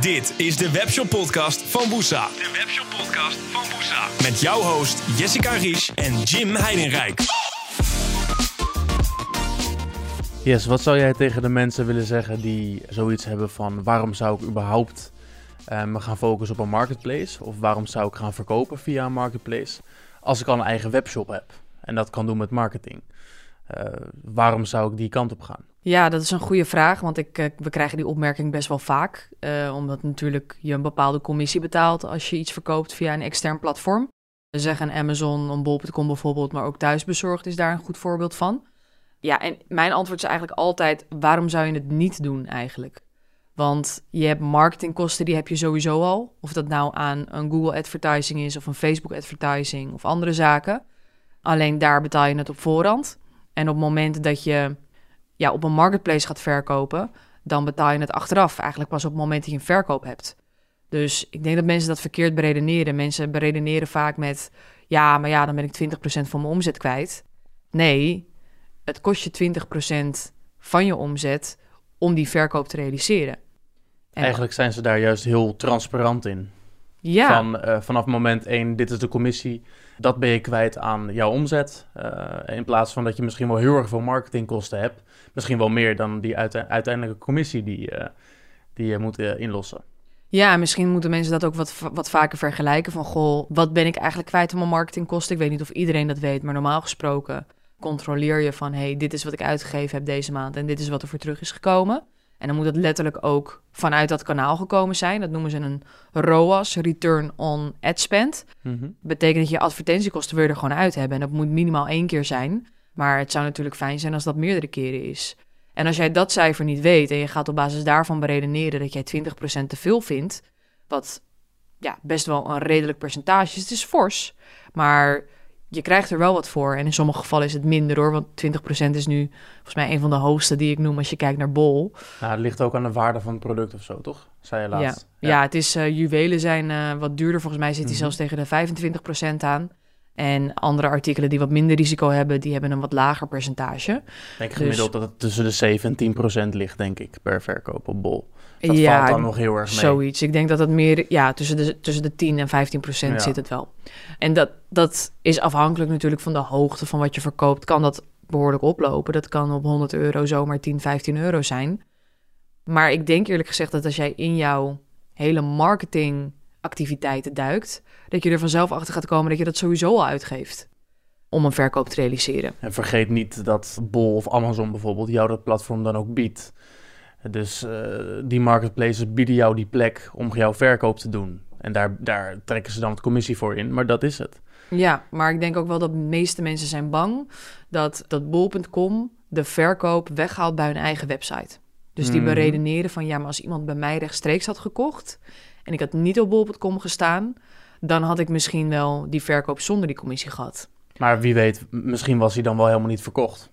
Dit is de Webshop Podcast van Woesa. De Webshop Podcast van Woesa. Met jouw host Jessica Ries en Jim Heidenrijk. Yes, wat zou jij tegen de mensen willen zeggen die zoiets hebben van waarom zou ik überhaupt eh, me gaan focussen op een marketplace? Of waarom zou ik gaan verkopen via een marketplace als ik al een eigen webshop heb en dat kan doen met marketing? Eh, waarom zou ik die kant op gaan? Ja, dat is een goede vraag, want ik, eh, we krijgen die opmerking best wel vaak. eh, omdat natuurlijk je een bepaalde commissie betaalt als je iets verkoopt via een extern platform. We zeggen Amazon, een bol.com bijvoorbeeld, maar ook thuisbezorgd is daar een goed voorbeeld van. Ja, en mijn antwoord is eigenlijk altijd, waarom zou je het niet doen eigenlijk? Want je hebt marketingkosten, die heb je sowieso al. Of dat nou aan een Google advertising is of een Facebook advertising of andere zaken. Alleen daar betaal je het op voorhand. En op het moment dat je ja, op een marketplace gaat verkopen, dan betaal je het achteraf. Eigenlijk pas op het moment dat je een verkoop hebt. Dus ik denk dat mensen dat verkeerd beredeneren. Mensen beredeneren vaak met, ja, maar ja, dan ben ik 20% van mijn omzet kwijt. Nee, het kost je 20% van je omzet om die verkoop te realiseren. En- Eigenlijk zijn ze daar juist heel transparant in. Ja, Van, eh, vanaf moment 1, dit is de commissie, dat ben je kwijt aan jouw omzet. Eh, in plaats van dat je misschien wel heel erg veel marketingkosten hebt. Misschien wel meer dan die uite- uiteindelijke commissie die, eh, die je moet inlossen. Ja, en misschien moeten mensen dat ook wat, wat vaker vergelijken. Van, goh, wat ben ik eigenlijk kwijt aan mijn marketingkosten? Ik weet niet of iedereen dat weet, maar normaal gesproken controleer je van... hey, dit is wat ik uitgegeven heb deze maand en dit is wat er voor terug is gekomen. En dan moet het letterlijk ook vanuit dat kanaal gekomen zijn. Dat noemen ze een ROAS, Return on Ad Spend. Mhm. betekent dat je advertentiekosten je er gewoon uit hebben. En dat moet minimaal één keer zijn. Maar het zou natuurlijk fijn zijn als dat meerdere keren is. En als jij dat cijfer niet weet en je gaat op basis daarvan beredeneren dat jij 20% te veel vindt, wat ja, best wel een redelijk percentage is. Het is fors, maar je krijgt er wel wat voor. En in sommige gevallen is het minder hoor, want 20% is nu volgens mij een van de hoogste die ik noem als je kijkt naar Bol. Nou, het ligt ook aan de waarde van het product of zo, toch? Zei je Ja, laatst. ja. het is, eh, juwelen zijn eh, wat duurder. Volgens mij zit die Mhm. zelfs tegen de 25% aan. En andere artikelen die wat minder risico hebben, die hebben een wat lager percentage. Ik denk Dus- gemiddeld dat het tussen de 7 en 10 procent ligt, denk ik, per verkoop op bol. Dat ja, valt dan nog heel erg mee. zoiets. Ik denk dat het meer, ja, tussen de, tussen de 10 en 15 procent Ja. zit het wel. En dat, dat is afhankelijk natuurlijk van de hoogte van wat je verkoopt. Kan dat behoorlijk oplopen. Dat kan op 100 euro zomaar 10, 15 euro zijn. Maar ik denk eerlijk gezegd dat als jij in jouw hele marketingactiviteiten duikt, dat je er vanzelf achter gaat komen dat je dat sowieso al uitgeeft om een verkoop te realiseren. En vergeet niet dat Bol of Amazon bijvoorbeeld jou dat platform dan ook biedt. Dus eh, die marketplaces bieden jou die plek om jouw verkoop te doen. En daar, daar trekken ze dan het commissie voor in, maar dat is het. Ja, maar ik denk ook wel dat de meeste mensen zijn bang dat, dat bol.com de verkoop weghaalt bij hun eigen website. Dus die Mhm. beredeneren van ja, maar als iemand bij mij rechtstreeks had gekocht en ik had niet op bol.com gestaan, dan had ik misschien wel die verkoop zonder die commissie gehad. Maar wie weet, misschien was hij dan wel helemaal niet verkocht.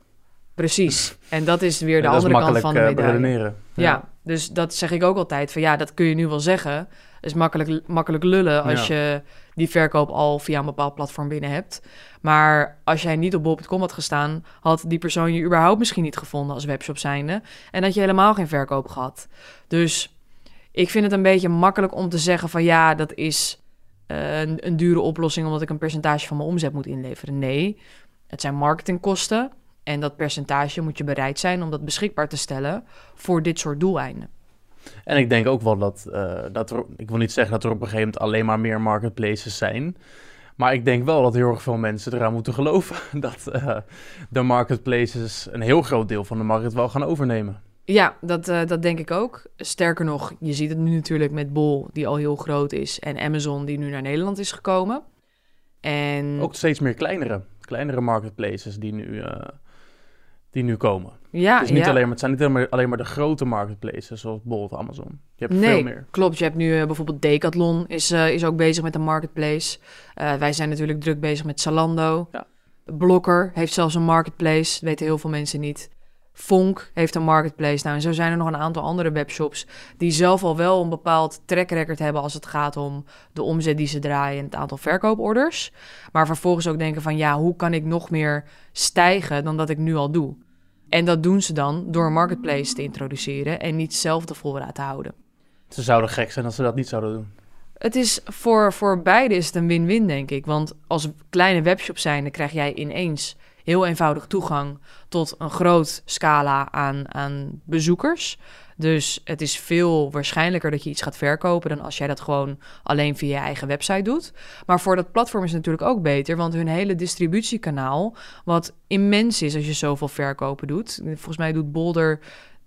Precies. En dat is weer de andere kant van de eh, medaille. beredeneren. Ja. dus dat zeg ik ook altijd. Van ja, dat kun je nu wel zeggen. is makkelijk, makkelijk lullen als je die verkoop al via een bepaald platform binnen hebt. Maar als jij niet op bol.com had gestaan, had die persoon je überhaupt misschien niet gevonden als webshop zijnde. En had je helemaal geen verkoop gehad. Dus ik vind het een beetje makkelijk om te zeggen van ja, dat is eh, een, een dure oplossing omdat ik een percentage van mijn omzet moet inleveren. Nee, het zijn marketingkosten. En dat percentage moet je bereid zijn om dat beschikbaar te stellen voor dit soort doeleinden. En ik denk ook wel dat, eh, dat er, ik wil niet zeggen dat er op een gegeven moment alleen maar meer marketplaces zijn. Maar ik denk wel dat heel erg veel mensen eraan moeten geloven dat eh, de marketplaces een heel groot deel van de markt wel gaan overnemen. Ja, dat, eh, dat denk ik ook. Sterker nog, je ziet het nu natuurlijk met Bol, die al heel groot is, en Amazon, die nu naar Nederland is gekomen. En Ook steeds meer kleinere, kleinere marketplaces die nu, die nu komen. ja, het, is niet ja. alleen maar, het zijn niet alleen maar, alleen maar de grote marketplaces zoals Bol of Amazon. Je hebt Nee, veel meer. klopt. Je hebt nu eh, bijvoorbeeld Decathlon is, eh, is ook bezig met een marketplace. Eh, wij zijn natuurlijk druk bezig met Zalando. Ja. Blokker heeft zelfs een marketplace. Dat weten heel veel mensen niet. Fonk heeft een marketplace. Nou, en zo zijn er nog een aantal andere webshops die zelf al wel een bepaald track record hebben als het gaat om de omzet die ze draaien en het aantal verkooporders. Maar vervolgens ook denken van ja, hoe kan ik nog meer stijgen dan dat ik nu al doe? En dat doen ze dan door een marketplace te introduceren en niet zelf de voorraad te houden. Ze zouden gek zijn als ze dat niet zouden doen. Het is voor, voor beide is het een win-win, denk ik. Want als kleine webshop zijn, dan krijg jij ineens heel eenvoudig toegang tot een groot scala aan, aan bezoekers. Dus het is veel waarschijnlijker dat je iets gaat verkopen dan als jij dat gewoon alleen via je eigen website doet. Maar voor dat platform is het natuurlijk ook beter, want hun hele distributiekanaal, wat immens is als je zoveel verkopen doet. Volgens mij doet Bolder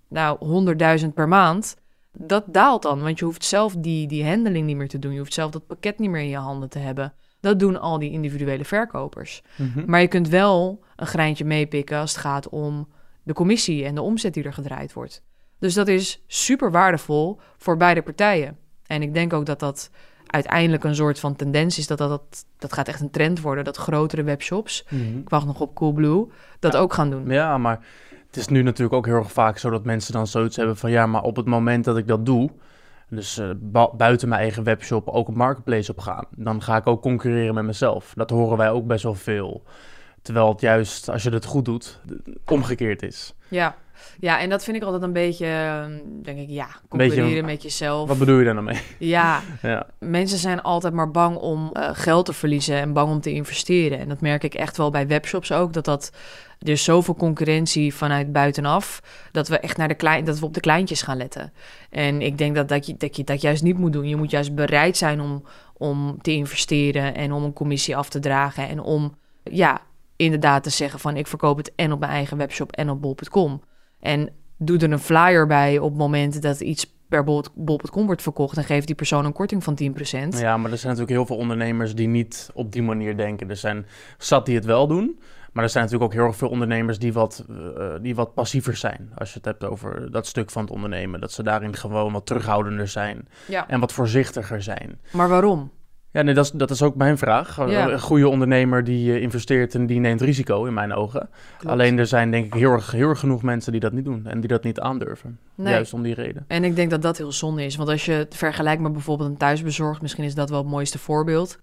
nou 100.000 per maand. Dat daalt dan, want je hoeft zelf die, die handeling niet meer te doen. Je hoeft zelf dat pakket niet meer in je handen te hebben. Dat doen al die individuele verkopers. Mhm. Maar je kunt wel een greintje meepikken als het gaat om de commissie en de omzet die er gedraaid wordt. Dus dat is super waardevol voor beide partijen. En ik denk ook dat dat uiteindelijk een soort van tendens is. Dat dat, dat, dat gaat echt een trend worden. Dat grotere webshops, Mhm. ik wacht nog op Coolblue, dat Ja. ook gaan doen. Ja, maar het is nu natuurlijk ook heel erg vaak zo dat mensen dan zoiets hebben van ja, maar op het moment dat ik dat doe, dus eh, bu- buiten mijn eigen webshop ook op marketplace op gaan, dan ga ik ook concurreren met mezelf. Dat horen wij ook best wel veel. Terwijl het juist, als je het goed doet, omgekeerd is. Ja. ja, en dat vind ik altijd een beetje, eh, denk ik, ja, concurreren met jezelf. Wat bedoel je daar nou mee? Ja, Ja, mensen zijn altijd maar bang om eh, geld te verliezen en bang om te investeren. En dat merk ik echt wel bij webshops ook, dat dat... Er is zoveel concurrentie vanuit buitenaf, dat we echt naar de klein, dat we op de kleintjes gaan letten. En ik denk dat, dat, je, dat je dat juist niet moet doen. Je moet juist bereid zijn om, om te investeren en om een commissie af te dragen. En om, ja, inderdaad te zeggen van ik verkoop het en op mijn eigen webshop en op bol.com. En doe er een flyer bij op het moment dat iets per bol- bol.com wordt verkocht... en geeft die persoon een korting van 10%. ja, maar er zijn natuurlijk heel veel ondernemers die niet op die manier denken. Er zijn zat die het wel doen. Maar er zijn natuurlijk ook heel erg veel ondernemers die wat, eh, die wat passiever zijn. Als je het hebt over dat stuk van het ondernemen. Dat ze daarin gewoon wat terughoudender zijn. Ja. En wat voorzichtiger zijn. Maar waarom? Ja, nee, dat is, dat is ook mijn vraag. Ja. Een goede ondernemer die eh, investeert en die neemt risico, in mijn ogen. Klopt. Alleen er zijn denk ik heel erg, heel erg genoeg mensen die dat niet doen. En die dat niet aandurven. Nee. Juist om die reden. En ik denk dat dat heel zonde is. Want als je het vergelijkt met bijvoorbeeld een thuisbezorgd... misschien is dat wel het mooiste voorbeeld.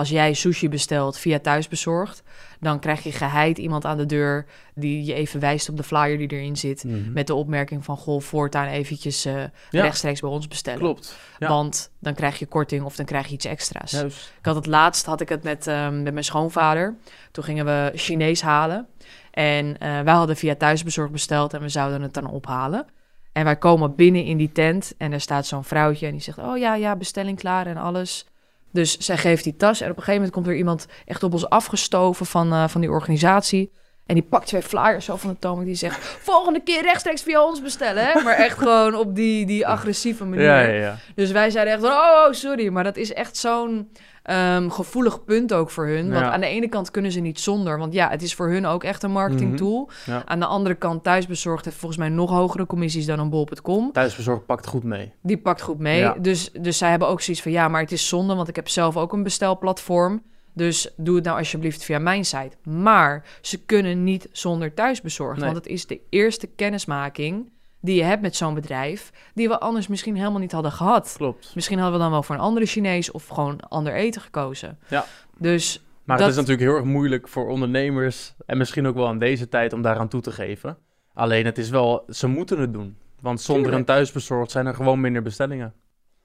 Als jij sushi bestelt via thuisbezorgd... dan krijg je geheid iemand aan de deur... die je even wijst op de flyer die erin zit... Mhm. met de opmerking van... goh, voortaan eventjes eh, Ja. rechtstreeks bij ons bestellen. Klopt. Ja. Want dan krijg je korting of dan krijg je iets extra's. Juist. Ik had het laatst had ik het met, ehm, met mijn schoonvader. Toen gingen we Chinees halen. En eh, wij hadden via thuisbezorgd besteld en we zouden het dan ophalen. En wij komen binnen in die tent en er staat zo'n vrouwtje en die zegt: Oh ja, ja, bestelling klaar en alles. Dus zij geeft die tas en op een gegeven moment komt er iemand echt op ons afgestoven van, eh, van die organisatie. En die pakt twee flyers zo van de toon en die zegt: Volgende keer rechtstreeks via ons bestellen. Hè? Maar echt gewoon op die, die agressieve manier. Ja, ja, ja. Dus wij zeiden echt oh, oh, sorry. Maar dat is echt zo'n ehm, gevoelig punt ook voor hun. Want Ja. aan de ene kant kunnen ze niet zonder. Want ja, het is voor hun ook echt een marketing tool. Ja. Aan de andere kant, thuisbezorgd heeft volgens mij nog hogere commissies dan een bol.com. Thuisbezorgd pakt goed mee. Die pakt goed mee. Ja. Dus, dus zij hebben ook zoiets van, ja, maar het is zonde. Want ik heb zelf ook een bestelplatform. Dus doe het nou alsjeblieft via mijn site. Maar ze kunnen niet zonder thuisbezorgd. Nee. Want het is de eerste kennismaking die je hebt met zo'n bedrijf... die we anders misschien helemaal niet hadden gehad. Klopt. Misschien hadden we dan wel voor een andere Chinees of gewoon ander eten gekozen. Ja. Dus Maar Dat- het is natuurlijk heel erg moeilijk voor ondernemers. En misschien ook wel in deze tijd om daaraan toe te geven. Alleen het is wel, ze moeten het doen. Want zonder Tuurlijk. een thuisbezorgd zijn er gewoon minder bestellingen.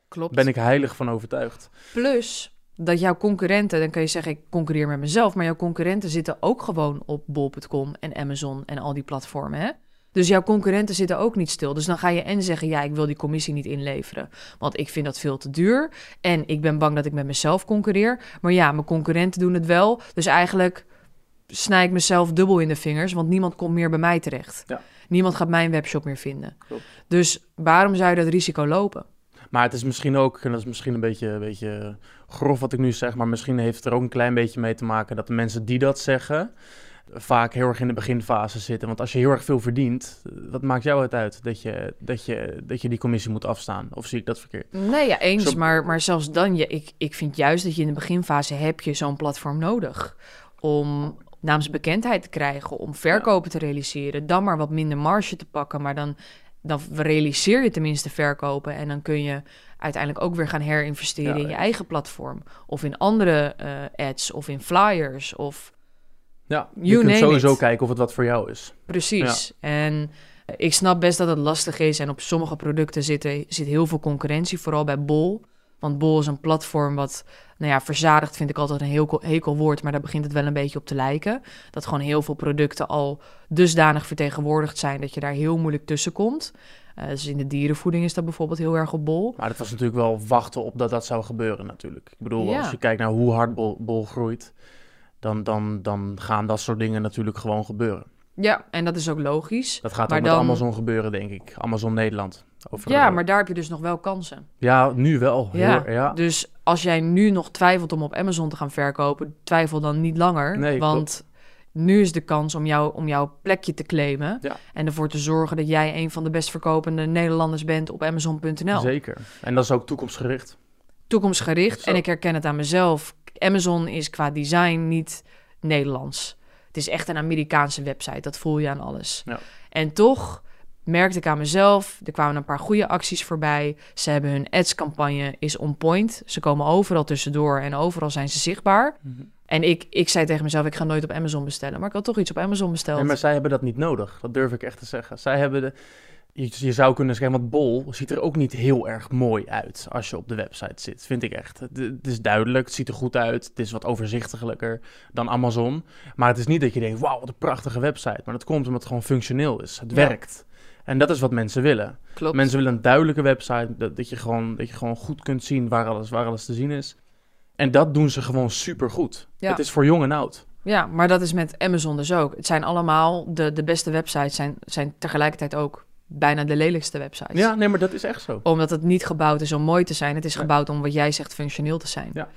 klopt. Ben ik heilig van overtuigd. Plus dat jouw concurrenten, dan kan je zeggen ik concurreer met mezelf, maar jouw concurrenten zitten ook gewoon op bol.com en Amazon en al die platformen. Hè? Dus jouw concurrenten zitten ook niet stil. Dus dan ga je en zeggen, ja, ik wil die commissie niet inleveren. Want ik vind dat veel te duur. En ik ben bang dat ik met mezelf concurreer. Maar ja, mijn concurrenten doen het wel. Dus eigenlijk snij ik mezelf dubbel in de vingers. Want niemand komt meer bij mij terecht. Ja. Niemand gaat mijn webshop meer vinden. Klopt. Dus waarom zou je dat risico lopen? Maar het is misschien ook, en dat is misschien een beetje, een beetje grof wat ik nu zeg, maar misschien heeft het er ook een klein beetje mee te maken dat de mensen die dat zeggen, vaak heel erg in de beginfase zitten. Want als je heel erg veel verdient, wat maakt jou het uit dat je, dat je, dat je die commissie moet afstaan? Of zie ik dat verkeerd? Nee, ja, eens. Zo- Maar, maar zelfs dan, je, ik, ik vind juist dat je in de beginfase heb je zo'n platform nodig. Om naamsbekendheid te krijgen, om verkopen te realiseren. Dan maar wat minder marge te pakken, maar dan, dan realiseer je tenminste verkopen. En dan kun je uiteindelijk ook weer gaan herinvesteren Ja, in je ja. eigen platform. Of in andere eh, ads, of in flyers, of Ja, je You kunt sowieso it. kijken of het wat voor jou is. Precies. En Ik snap best dat het lastig is en op sommige producten zit, zit heel veel concurrentie, vooral bij Bol. Want Bol is een platform wat, nou ja, verzadigd vind ik altijd een heel hekel woord, maar daar begint het wel een beetje op te lijken. Dat gewoon heel veel producten al dusdanig vertegenwoordigd zijn dat je daar heel moeilijk tussen komt. Uh, dus in de dierenvoeding is dat bijvoorbeeld heel erg op bol. Maar het was natuurlijk wel wachten op dat dat zou gebeuren natuurlijk. Ik bedoel, als je kijkt naar hoe hard bol, bol groeit, dan, dan, dan gaan dat soort dingen natuurlijk gewoon gebeuren. Ja, en dat is ook logisch. Dat gaat ook met Amazon gebeuren, denk ik. Amazon Nederland. Ja, maar daar heb je dus nog wel kansen. Ja, nu wel. Ja. ja. Dus als jij nu nog twijfelt om op Amazon te gaan verkopen, twijfel dan niet langer. Nee, want nu is de kans om, jou, om jouw plekje te claimen. En ervoor te zorgen dat jij een van de best verkopende Nederlanders bent op Amazon.nl. Zeker. En dat is ook toekomstgericht. Toekomstgericht. En ik herken het aan mezelf. Amazon is qua design niet Nederlands. Het is echt een Amerikaanse website. Dat voel je aan alles. Ja. En toch merkte ik aan mezelf. Er kwamen een paar goede acties voorbij. Ze hebben hun ads-campagne is on point. Ze komen overal tussendoor en overal zijn ze zichtbaar. Mhm. En ik, ik zei tegen mezelf, ik ga nooit op Amazon bestellen. Maar ik had toch iets op Amazon besteld. maar zij hebben dat niet nodig. Dat durf ik echt te zeggen. Zij hebben de... Je, zou kunnen zeggen, want Bol ziet er ook niet heel erg mooi uit als je op de website zit, vind ik echt. Het, het, is duidelijk, het ziet er goed uit, het is wat overzichtelijker dan Amazon. Maar het is niet dat je denkt, wauw, wat een prachtige website. Maar dat komt omdat het gewoon functioneel is, het werkt. En dat is wat mensen willen. Klopt. Mensen willen een duidelijke website, dat, dat, je gewoon, dat je gewoon goed kunt zien waar alles, waar alles te zien is. En dat doen ze gewoon super goed. Het is voor jong en oud. Ja, maar dat is met Amazon dus ook. Het zijn allemaal, de, de beste websites zijn, zijn tegelijkertijd ook bijna de lelijkste websites. Ja, nee, maar dat is echt zo. Omdat het niet gebouwd is om mooi te zijn. Het is gebouwd om wat jij zegt functioneel te zijn. Ja.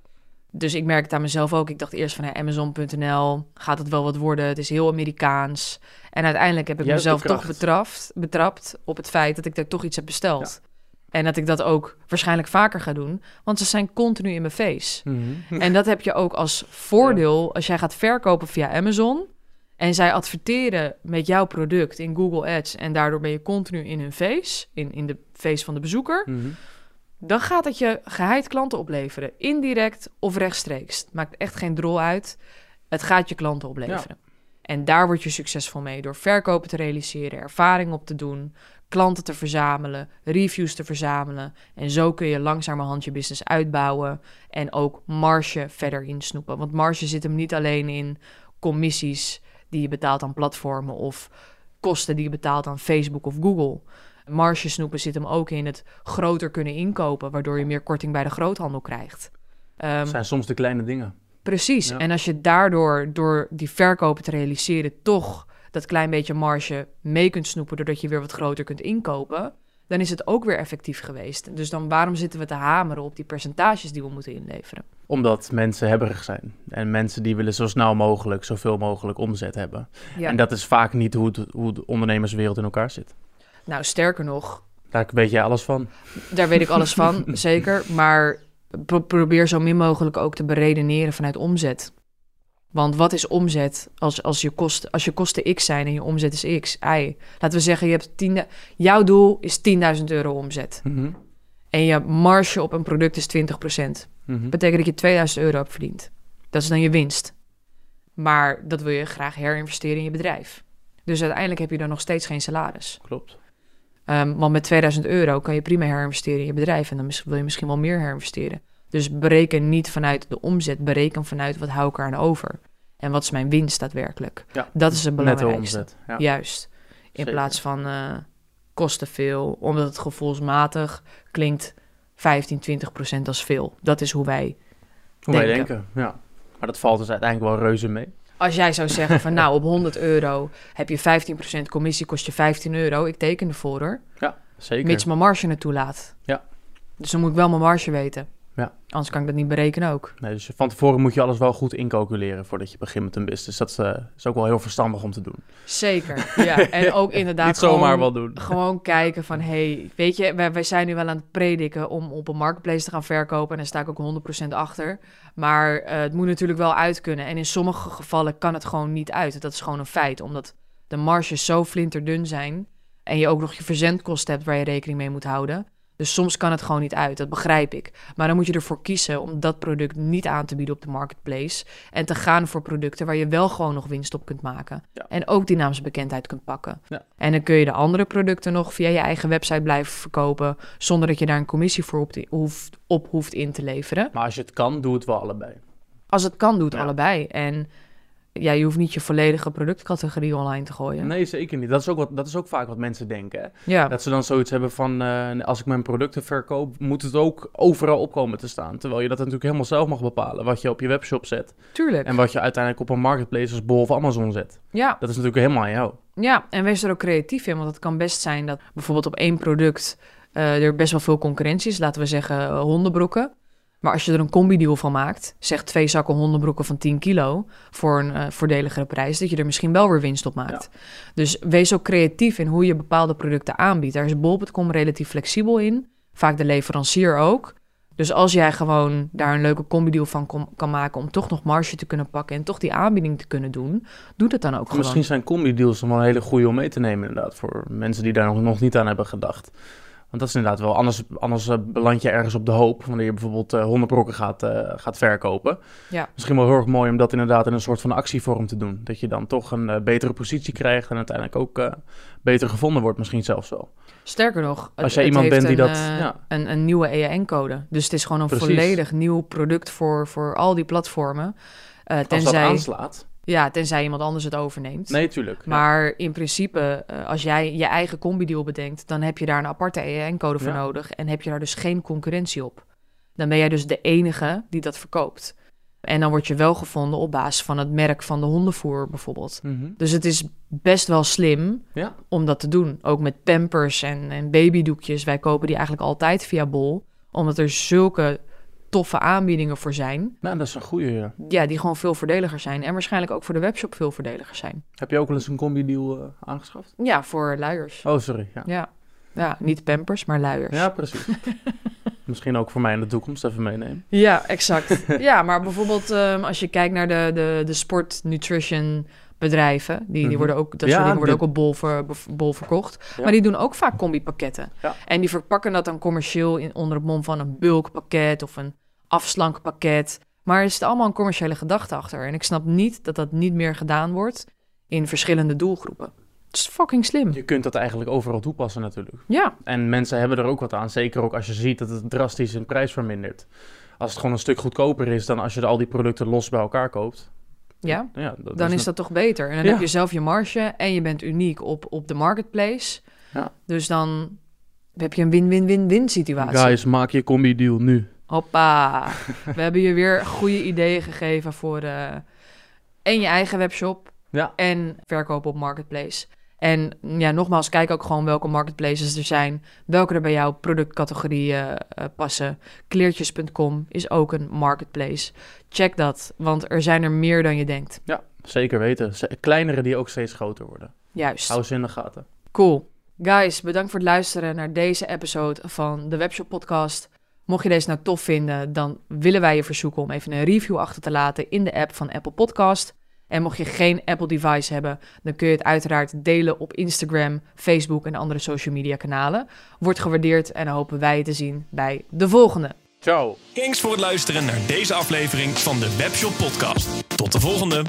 Dus ik merk het aan mezelf ook. Ik dacht eerst van Amazon.nl, gaat het wel wat worden? Het is heel Amerikaans. En uiteindelijk heb ik mezelf toch betrapt, betrapt op het feit dat ik er toch iets heb besteld. En dat ik dat ook waarschijnlijk vaker ga doen. Want ze zijn continu in mijn face. Mhm. En dat heb je ook als voordeel als jij gaat verkopen via Amazon. En zij adverteren met jouw product in Google Ads. En daardoor ben je continu in hun face. In, in de face van de bezoeker. Mhm. Dan gaat het je geheid klanten opleveren. Indirect of rechtstreeks. Het maakt echt geen drol uit. Het gaat je klanten opleveren. En daar word je succesvol mee door verkopen te realiseren, ervaring op te doen, klanten te verzamelen, reviews te verzamelen. En zo kun je langzamerhand je business uitbouwen en ook marge verder insnoepen. Want marge zit hem niet alleen in commissies die je betaalt aan platformen of kosten die je betaalt aan Facebook of Google. Marge snoepen zit hem ook in het groter kunnen inkopen, waardoor je meer korting bij de groothandel krijgt. Um, zijn soms de kleine dingen. Precies. En als je daardoor, door die verkopen te realiseren, toch dat klein beetje marge mee kunt snoepen doordat je weer wat groter kunt inkopen, dan is het ook weer effectief geweest. Dus dan waarom zitten we te hameren op die percentages die we moeten inleveren? Omdat mensen hebberig zijn. En mensen die willen zo snel mogelijk, zoveel mogelijk omzet hebben. En dat is vaak niet hoe, hoe de ondernemerswereld in elkaar zit. Nou, sterker nog. Daar weet jij alles van. Daar weet ik alles van, zeker. Maar probeer zo min mogelijk ook te beredeneren vanuit omzet. Want wat is omzet als, als, je, kost, als je kosten x zijn en je omzet is x? Ei. Laten we zeggen, je hebt 10, jouw doel is 10.000 euro omzet. Mhm. En je marge op een product is 20%. Mm Betekent dat je 2000 euro hebt verdiend. Dat is dan je winst. Maar dat wil je graag herinvesteren in je bedrijf. Dus uiteindelijk heb je dan nog steeds geen salaris. Klopt. Um, want met 2000 euro kan je prima herinvesteren in je bedrijf. En dan wil je misschien wel meer herinvesteren. Dus bereken niet vanuit de omzet, bereken vanuit wat hou ik er aan over. En wat is mijn winst daadwerkelijk? Ja, dat is het belangrijkste. Omzet, ja. Juist. In plaats van uh, kosten veel, omdat het gevoelsmatig klinkt 15, 20 procent als veel. Dat is hoe wij hoe denken. wij denken, ja. Maar dat valt dus uiteindelijk wel reuze mee. Als jij zou zeggen van nou, op 100 euro heb je 15% commissie, kost je 15 euro. Ik teken ervoor hoor. Ja, zeker. Mits mijn marge naartoe laat. Ja. Dus dan moet ik wel mijn marge weten. Ja. Anders kan ik dat niet berekenen ook. Nee, dus van tevoren moet je alles wel goed incalculeren voordat je begint met een business. Dat is, uh, is ook wel heel verstandig om te doen. Zeker, ja. En ook inderdaad niet zomaar wel doen. Gewoon kijken van, hey, weet je, wij, wij zijn nu wel aan het prediken om op een marketplace te gaan verkopen. En daar sta ik ook 100% achter. Maar uh, het moet natuurlijk wel uit kunnen. En in sommige gevallen kan het gewoon niet uit. Dat is gewoon een feit, omdat de marges zo flinterdun zijn... en je ook nog je verzendkosten hebt waar je rekening mee moet houden Dus soms kan het gewoon niet uit, dat begrijp ik. Maar dan moet je ervoor kiezen om dat product niet aan te bieden op de marketplace. En te gaan voor producten waar je wel gewoon nog winst op kunt maken. Ja. En ook die naamsbekendheid kunt pakken. Ja. En dan kun je de andere producten nog via je eigen website blijven verkopen. Zonder dat je daar een commissie voor op, hoeft, op hoeft in te leveren. Maar als je het kan, doe het wel allebei. Als het kan, doe het Ja. allebei. En ja, je hoeft niet je volledige productcategorie online te gooien. Nee, zeker niet. Dat is ook, wat, dat is ook vaak wat mensen denken. Hè? Ja, Dat ze dan zoiets hebben van, eh, als ik mijn producten verkoop, moet het ook overal opkomen te staan. Terwijl je dat natuurlijk helemaal zelf mag bepalen, wat je op je webshop zet. tuurlijk. En wat je uiteindelijk op een marketplace als Bol of Amazon zet. ja, Dat is natuurlijk helemaal aan jou. ja, en wees er ook creatief in. Want het kan best zijn dat bijvoorbeeld op één product eh, er best wel veel concurrentie is. Laten we zeggen eh, hondenbroeken. Maar als je er een combi-deal van maakt, zeg twee zakken hondenbroeken van 10 kilo voor een eh, voordeligere prijs, dat je er misschien wel weer winst op maakt. Dus wees ook creatief in hoe je bepaalde producten aanbiedt. Daar is bol.com relatief flexibel in, vaak de leverancier ook. Dus als jij gewoon daar een leuke combi-deal van kom- kan maken om toch nog marge te kunnen pakken en toch die aanbieding te kunnen doen, doe dat dan ook gewoon. Misschien zijn combi-deals dan wel een hele goede om mee te nemen inderdaad. Voor mensen die daar nog, nog niet aan hebben gedacht. Want dat is inderdaad wel, anders, anders eh, beland je ergens op de hoop. Wanneer je bijvoorbeeld eh hondenbrokken gaat, eh, gaat verkopen. Ja. Misschien wel heel erg mooi om dat inderdaad in een soort van actievorm te doen. Dat je dan toch een eh, betere positie krijgt en uiteindelijk ook eh, beter gevonden wordt misschien zelfs wel. Sterker nog, Als jij iemand bent die een, dat- eh, ja. een, een nieuwe EAN-code. Dus het is gewoon een Precies. volledig nieuw product voor, voor al die platformen. Eh, Als dat tenzij, aanslaat. Ja, tenzij iemand anders het overneemt. Nee, tuurlijk. Ja. Maar in principe, eh, als jij je eigen combi-deal bedenkt, dan heb je daar een aparte EAN-code voor Ja. nodig en heb je daar dus geen concurrentie op. Dan ben jij dus de enige die dat verkoopt. En dan word je wel gevonden op basis van het merk van de hondenvoer bijvoorbeeld. Mhm. Dus het is best wel slim Ja. om dat te doen. Ook met pampers en, en babydoekjes. Wij kopen die eigenlijk altijd via Bol. Omdat er zulke toffe aanbiedingen voor zijn. Nou, dat is een goede. Ja. Ja, die gewoon veel voordeliger zijn. En waarschijnlijk ook voor de webshop veel voordeliger zijn. Heb je ook wel eens een combi-deal eh, aangeschaft? Ja, voor luiers. Oh, sorry. Ja, Ja. ja, niet pampers, maar luiers. ja precies. Misschien ook voor mij in de toekomst even meenemen. Ja, exact. ja, maar bijvoorbeeld ehm, als je kijkt naar de, de, de sport nutrition bedrijven, die, die Mhm. worden ook, dat Ja, soort dingen worden dit- ook op bol, ver, bol verkocht. Ja. Maar die doen ook vaak combi-pakketten. Ja. En die verpakken dat dan commercieel in, onder het mom van een bulkpakket of een afslankpakket. Maar er zit allemaal een commerciële gedachte achter. En ik snap niet dat dat niet meer gedaan wordt in verschillende doelgroepen. Het is fucking slim. Je kunt dat eigenlijk overal toepassen natuurlijk. Ja, En mensen hebben er ook wat aan. Zeker ook als je ziet dat het drastisch in prijs vermindert. Als het gewoon een stuk goedkoper is dan als je al die producten los bij elkaar koopt. Ja. Ja, dat dan is dat toch beter. En dan Ja. heb je zelf je marge en je bent uniek op, op de marketplace. Ja. Dus dan heb je een win-win-win-win situatie. Guys, maak je combi-deal nu. Hoppa. We hebben je weer goede ideeën gegeven voor eh en je eigen webshop Ja. en verkopen op marketplace. En ja, nogmaals, kijk ook gewoon welke marketplaces er zijn. Welke er bij jouw productcategorie eh, passen. Kleertjes.com is ook een marketplace. Check dat, want er zijn er meer dan je denkt. Ja, zeker weten. Z- Kleinere die ook steeds groter worden. Juist. Hou ze in de gaten. Cool. Guys, bedankt voor het luisteren naar deze episode van de Webshop Podcast. Mocht je deze nou tof vinden, dan willen wij je verzoeken om even een review achter te laten in de app van Apple Podcast. En mocht je geen Apple device hebben, dan kun je het uiteraard delen op Instagram, Facebook en andere social media kanalen. Wordt gewaardeerd en dan hopen wij je te zien bij de volgende. Ciao. Thanks voor het luisteren naar deze aflevering van de Webshop Podcast. Tot de volgende.